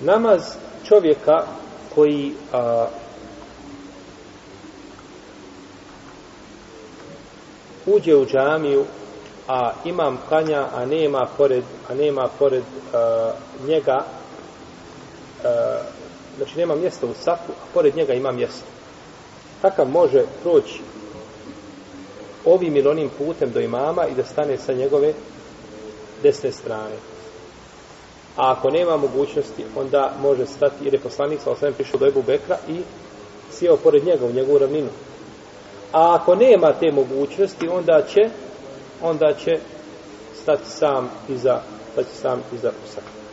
namaz čovjeka koji a, uđe u džamiju a imam kanja a nema pored a nema pored a, njega a, znači nema mjesta u safu a pored njega ima mjesto takav može proći ovim ili onim putem do imama i da stane sa njegove desne strane. A ako nema mogućnosti, onda može stati, jer je poslanik sa osvijem prišao do Ebu Bekra i sjeo pored njega u njegovu ravninu. A ako nema te mogućnosti, onda će, onda će stati sam iza, stati sam iza poslanika.